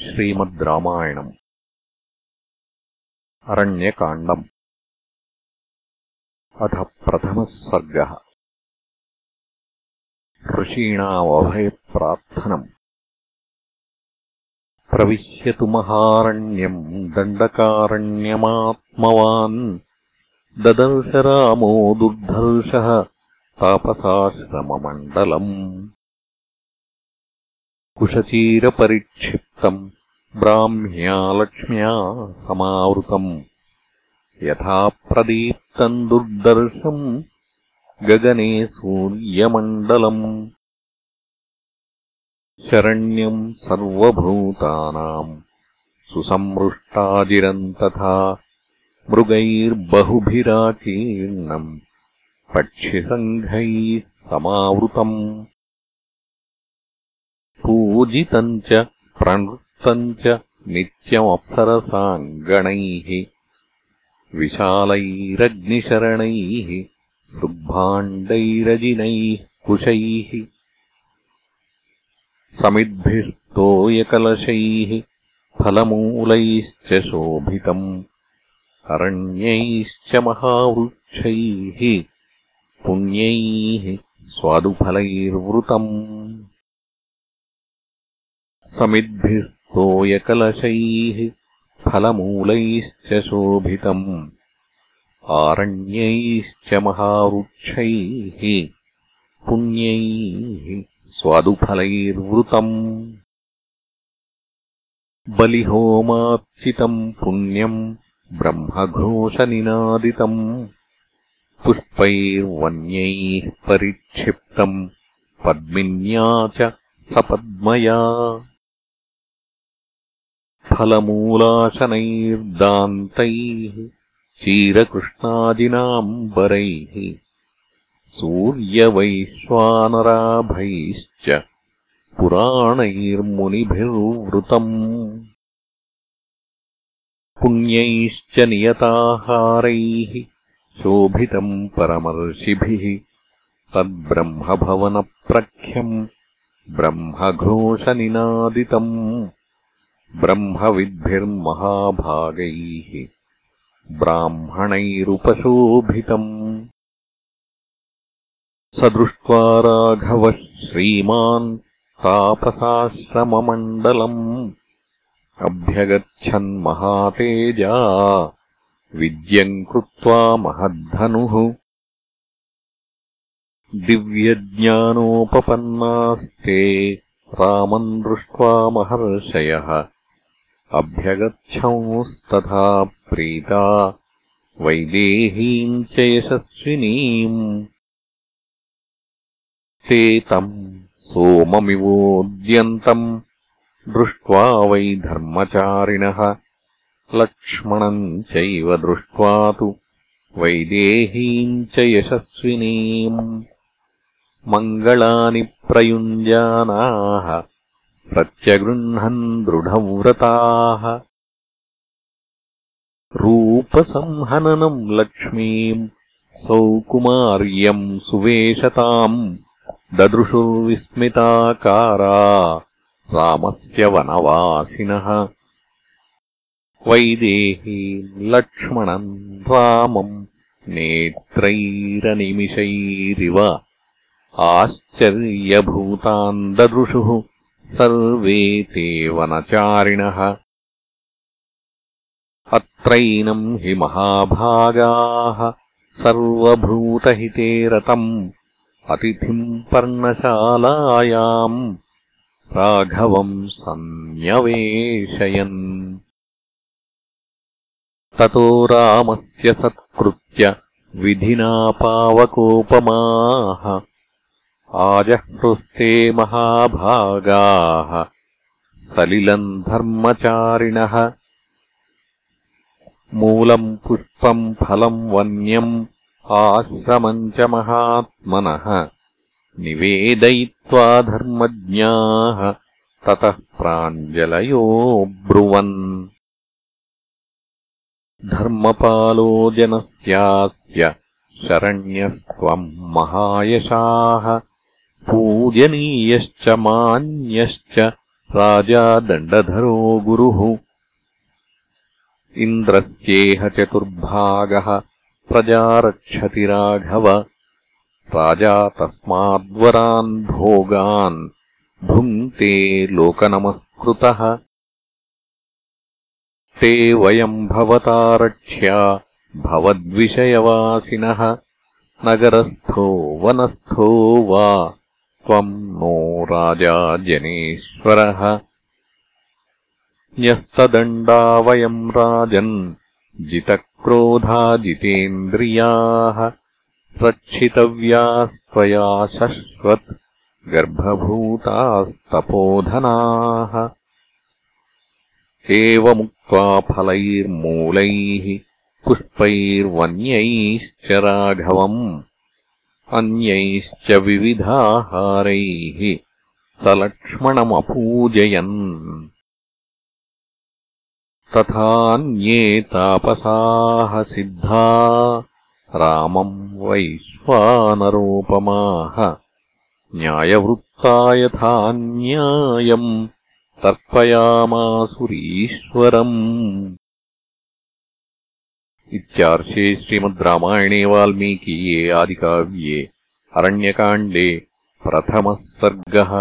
श्रीमद् रामायणम् अरण्यकाण्डम्. अथ प्रथमः स्वर्गः ऋषीणामभयप्रार्थनम् प्रविश्यतु महारण्यम् दण्डकारण्यमात्मवान्. ददर्श रामो दुर्धर्षः तापसाश्रममण्डलम् ब्राह्म्या लक्ष्म्या समावृतम्। यथा प्रदीप्तम् दुर्दर्शम् गगने सूर्यमण्डलम्। शरण्यम् सर्वभूतानाम्। सुसंमृष्टाजिरम् तथा मृगैर्बहुभिराकीर्णम् पक्षिसङ्घैः समावृतम्। पूजितम् च प्रणृत्तम् च नित्यमप्सरसाम् गणैः विशालैरग्निशरणैः सृग्भाण्डैरजिनैः कुशैः समिद्भिस्तोयकलशैः फलमूलैश्च शोभितम् अरण्यैश्च महावृक्षैः पुण्यैः स्वादुफलैर्वृतम् समिद्भिस्तोयकलशैः फलमूलैश्च शोभितम्। आरण्यैश्च महावृक्षैः पुण्यैः स्वादुफलैर्वृतम्। बलिहोमार्चितम् पुण्यम् ब्रह्मघोषनिनादितम्। पुष्पैर्वन्यैः परिक्षिप्तम् पद्मिन्या च सपद्मया फलमूलाशनैर्दान्तैः चीरकृष्णादिनाम्बरैः सूर्यवैश्वानराभैश्च पुराणैर्मुनिभिर्वृतम्। पुण्यैश्च नियताहारैः शोभितम् परमर्षिभिः तद्ब्रह्मभवनप्रख्यम् ब्रह्मघोषनिनादितम् ब्रह्मविद्भिर्महाभागैः ब्राह्मणैरुपशोभितम्। स दृष्ट्वा राघवः श्रीमान् तापसाश्रममण्डलम्। अभ्यगच्छन्महातेजा विद्यम् कृत्वा महद्धनुः। दिव्यज्ञानोपपन्नास्ते रामम् दृष्ट्वा महर्षयः अभ्यगच्छंस्तथा प्रीता वैदेहीम् च यशस्विनीम्। ते तम् सोममिवोद्यन्तम् दृष्ट्वा वै धर्मचारिणः। लक्ष्मणम् चैव दृष्ट्वा तु वैदेहीम् च यशस्विनीम्। मङ्गलानि प्रयुञ्जानाः प्रत्यगृह्णन् दृढव्रताः। रूपसंहननम् लक्ष्मीम् सौकुमार्यम् सुवेशताम् ददृशुर्विस्मिताकारा रामस्य वनवासिनः। वैदेही लक्ष्मणम् रामम् नेत्रैरनिमिषैरिव आश्चर्यभूतान् ददृशुः सर्वे ते वनचारिणः। अत्रैनम् हि महाभागाः। सर्वभूतहिते रतम्। अतिथिम् पर्णशालायाम्। राघवम् सन्न्यवेशयन् ततो रामस्य सत्कृत्य विधिना पावकोपमाः आजह्रुस्ते महाभागाः सलिलम् धर्मचारिणः। मूलम् पुष्पम् फलम् वन्यम् आश्रमम् च महात्मनः। निवेदयित्वा धर्मज्ञाः ततः प्राञ्जलयो ब्रुवन्। धर्मपालो जनस्यास्य शरण्यस्त्वम् महायशाः पूजनीयश्च मान्यश्च राजा दण्डधरो गुरुः। इन्द्रस्येह चतुर्भागः प्रजा रक्षति राघव। राजा तस्माद्वरान् भोगान् भुङ्क्ते लोकनमस्कृतः। ते वयम् भवता रक्ष्या भवद्विषयवासिनः। नगरस्थो वनस्थो वा त्वम् नो राजा जनेश्वरः। न्यस्तदण्डा वयम् राजन् जितक्रोधा जितेन्द्रियाः रक्षितव्यास्त्वया शश्वत् गर्भभूतास्तपोधनाः। एवमुक्त्वा फलैर्मूलैः पुष्पैर्वन्यैश्च राघवम् अन्यैश्च विविधाहारैः स लक्ष्मणमपूजयन्। तथान्ये तापसाः सिद्धा रामम् वैश्वानरोपमाः न्यायवृत्ता यथा न्यायम् तर्पयामासुरीश्वरम् इत्यार्षे श्रीमद् रामायणे वाल्मीकीये आदिकाव्ये अरण्यकाण्डे प्रथमः सर्गः